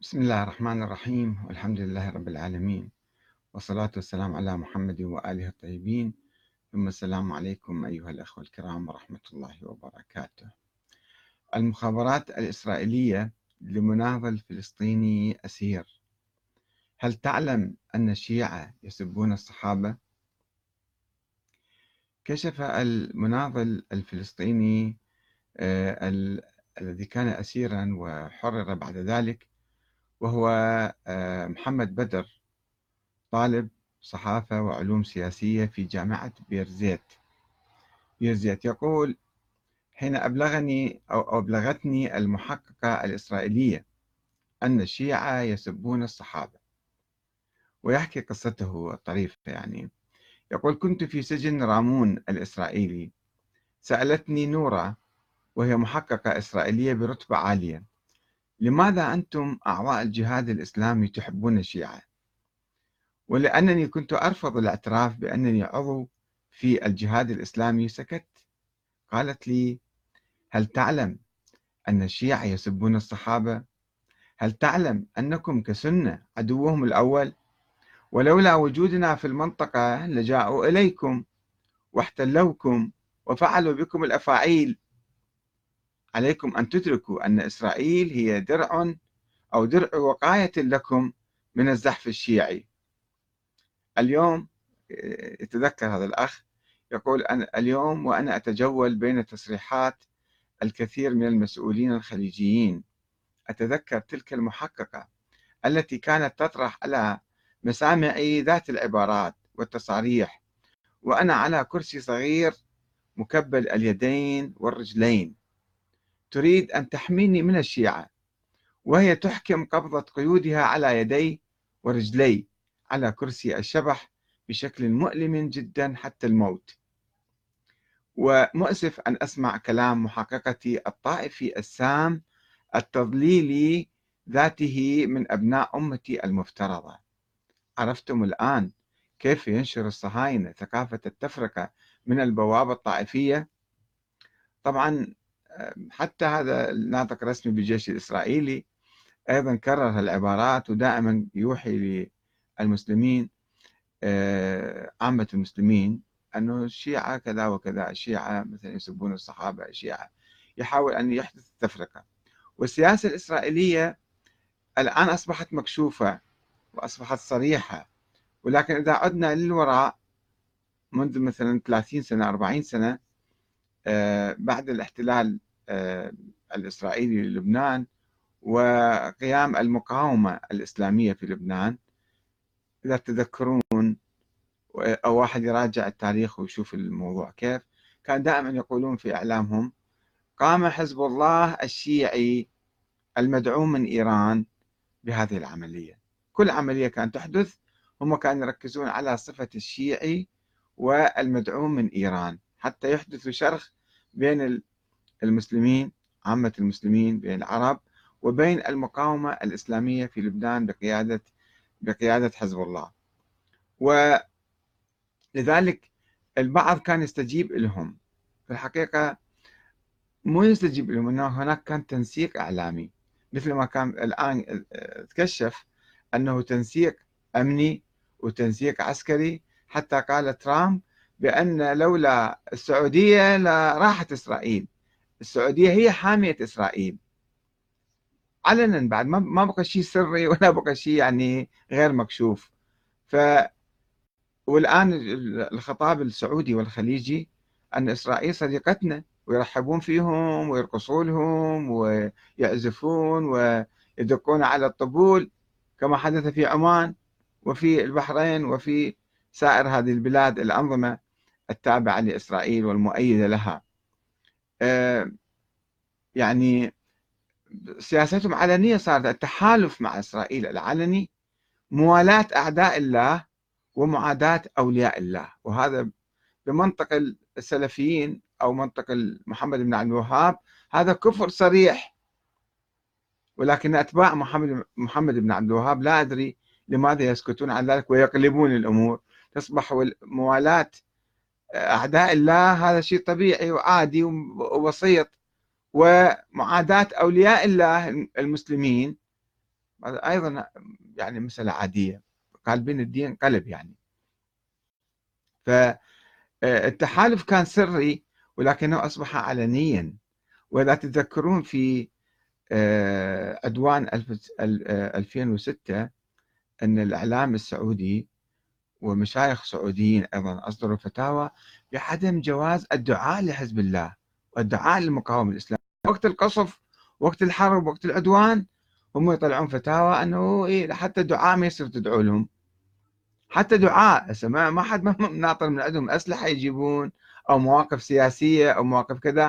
بسم الله الرحمن الرحيم والحمد لله رب العالمين والصلاة والسلام على محمد وآله الطيبين ثم السلام عليكم أيها الأخوة الكرام ورحمة الله وبركاته المخابرات الإسرائيلية لمناضل فلسطيني أسير هل تعلم أن الشيعة يسبون الصحابة؟ كشف المناضل الفلسطيني آه، الذي كان أسيرا وحرر بعد ذلك وهو آه، محمد بدر طالب صحافة وعلوم سياسية في جامعة بيرزيت. بيرزيت يقول حين أبلغني أو أبلغتني المحققة الإسرائيلية أن الشيعة يسبون الصحابة ويحكي قصته الطريفة يعني. يقول كنت في سجن رامون الإسرائيلي سألتني نورا وهي محققة إسرائيلية برتبة عالية لماذا أنتم أعضاء الجهاد الإسلامي تحبون الشيعة؟ ولأنني كنت أرفض الاعتراف بأنني عضو في الجهاد الإسلامي سكت قالت لي هل تعلم أن الشيعة يسبون الصحابة؟ هل تعلم أنكم كسنة عدوهم الأول؟ ولولا وجودنا في المنطقة لجاءوا إليكم واحتلوكم وفعلوا بكم الأفاعيل عليكم أن تدركوا أن إسرائيل هي درع أو درع وقاية لكم من الزحف الشيعي. اليوم يتذكر هذا الأخ يقول أنا اليوم وأنا أتجول بين تصريحات الكثير من المسؤولين الخليجيين. أتذكر تلك المحققة التي كانت تطرح على مسامعي ذات العبارات والتصاريح وأنا على كرسي صغير مكبل اليدين والرجلين. تريد أن تحميني من الشيعة. وهي تحكم قبضة قيودها على يدي ورجلي على كرسي الشبح بشكل مؤلم جدا حتى الموت. ومؤسف أن أسمع كلام محققتي الطائفي السام التضليلي ذاته من أبناء أمتي المفترضة. عرفتم الآن كيف ينشر الصهاينة ثقافة التفرقة من البوابة الطائفية؟ طبعا حتى هذا الناطق الرسمي بالجيش الإسرائيلي. أيضا كرر هالعبارات ودائما يوحي للمسلمين آه، عامة المسلمين أنه الشيعة كذا وكذا الشيعة مثلا يسبون الصحابة الشيعة يحاول أن يحدث تفرقة والسياسة الإسرائيلية الآن أصبحت مكشوفة وأصبحت صريحة. ولكن إذا عدنا للوراء منذ مثلا 30 سنة 40 سنة بعد الاحتلال آه، الإسرائيلي للبنان وقيام المقاومة الإسلامية في لبنان. إذا تذكرون أو واحد يراجع التاريخ ويشوف الموضوع كيف كان دائما يقولون في إعلامهم قام حزب الله الشيعي المدعوم من إيران بهذه العملية. كل عملية كانت تحدث هم كانوا يركزون على صفة الشيعي والمدعوم من إيران. حتى يحدث شرخ بين المسلمين عامة المسلمين بين العرب وبين المقاومة الإسلامية في لبنان بقيادة بقيادة حزب الله. ولذلك البعض كان يستجيب لهم. في الحقيقة مو يستجيب لهم أنه هناك كان تنسيق إعلامي. مثل ما كان الآن تكشف أنه تنسيق أمني وتنسيق عسكري. حتى قال ترامب بأن لولا السعودية لراحت إسرائيل. السعودية هي حامية إسرائيل. علنا بعد ما بقى شيء سري ولا بقى شيء يعني غير مكشوف. ف والآن الخطاب السعودي والخليجي أن إسرائيل صديقتنا ويرحبون فيهم ويرقصون لهم ويعزفون ويدقون على الطبول كما حدث في عمان وفي البحرين وفي سائر هذه البلاد الأنظمة. التابعة لإسرائيل والمؤيدة لها. آه، يعني سياستهم علنية صارت التحالف مع إسرائيل العلني موالاة أعداء الله ومعاداة أولياء الله. وهذا بمنطق السلفيين أو منطق محمد بن عبد الوهاب هذا كفر صريح. ولكن أتباع محمد محمد بن عبد الوهاب لا أدري لماذا يسكتون عن ذلك ويقلبون الأمور. تصبح موالاة أعداء الله هذا شيء طبيعي وعادي وبسيط. ومعاداة أولياء الله المسلمين. هذا أيضا يعني مسألة عادية قالبين الدين قلب يعني. فالتحالف كان سري ولكنه أصبح علنيا. وإذا تذكرون في آه، عدوان 2006 أن الإعلام السعودي ومشايخ سعوديين أيضا أصدروا فتاوى بعدم جواز الدعاء لحزب الله والدعاء للمقاومة الإسلامية. وقت القصف وقت الحرب وقت العدوان هم يطلعون فتاوى أنه إيه حتى دعاء ما يصير تدعوا لهم. حتى دعاء ما حد ما ناطر من عندهم أسلحة يجيبون أو مواقف سياسية أو مواقف كذا.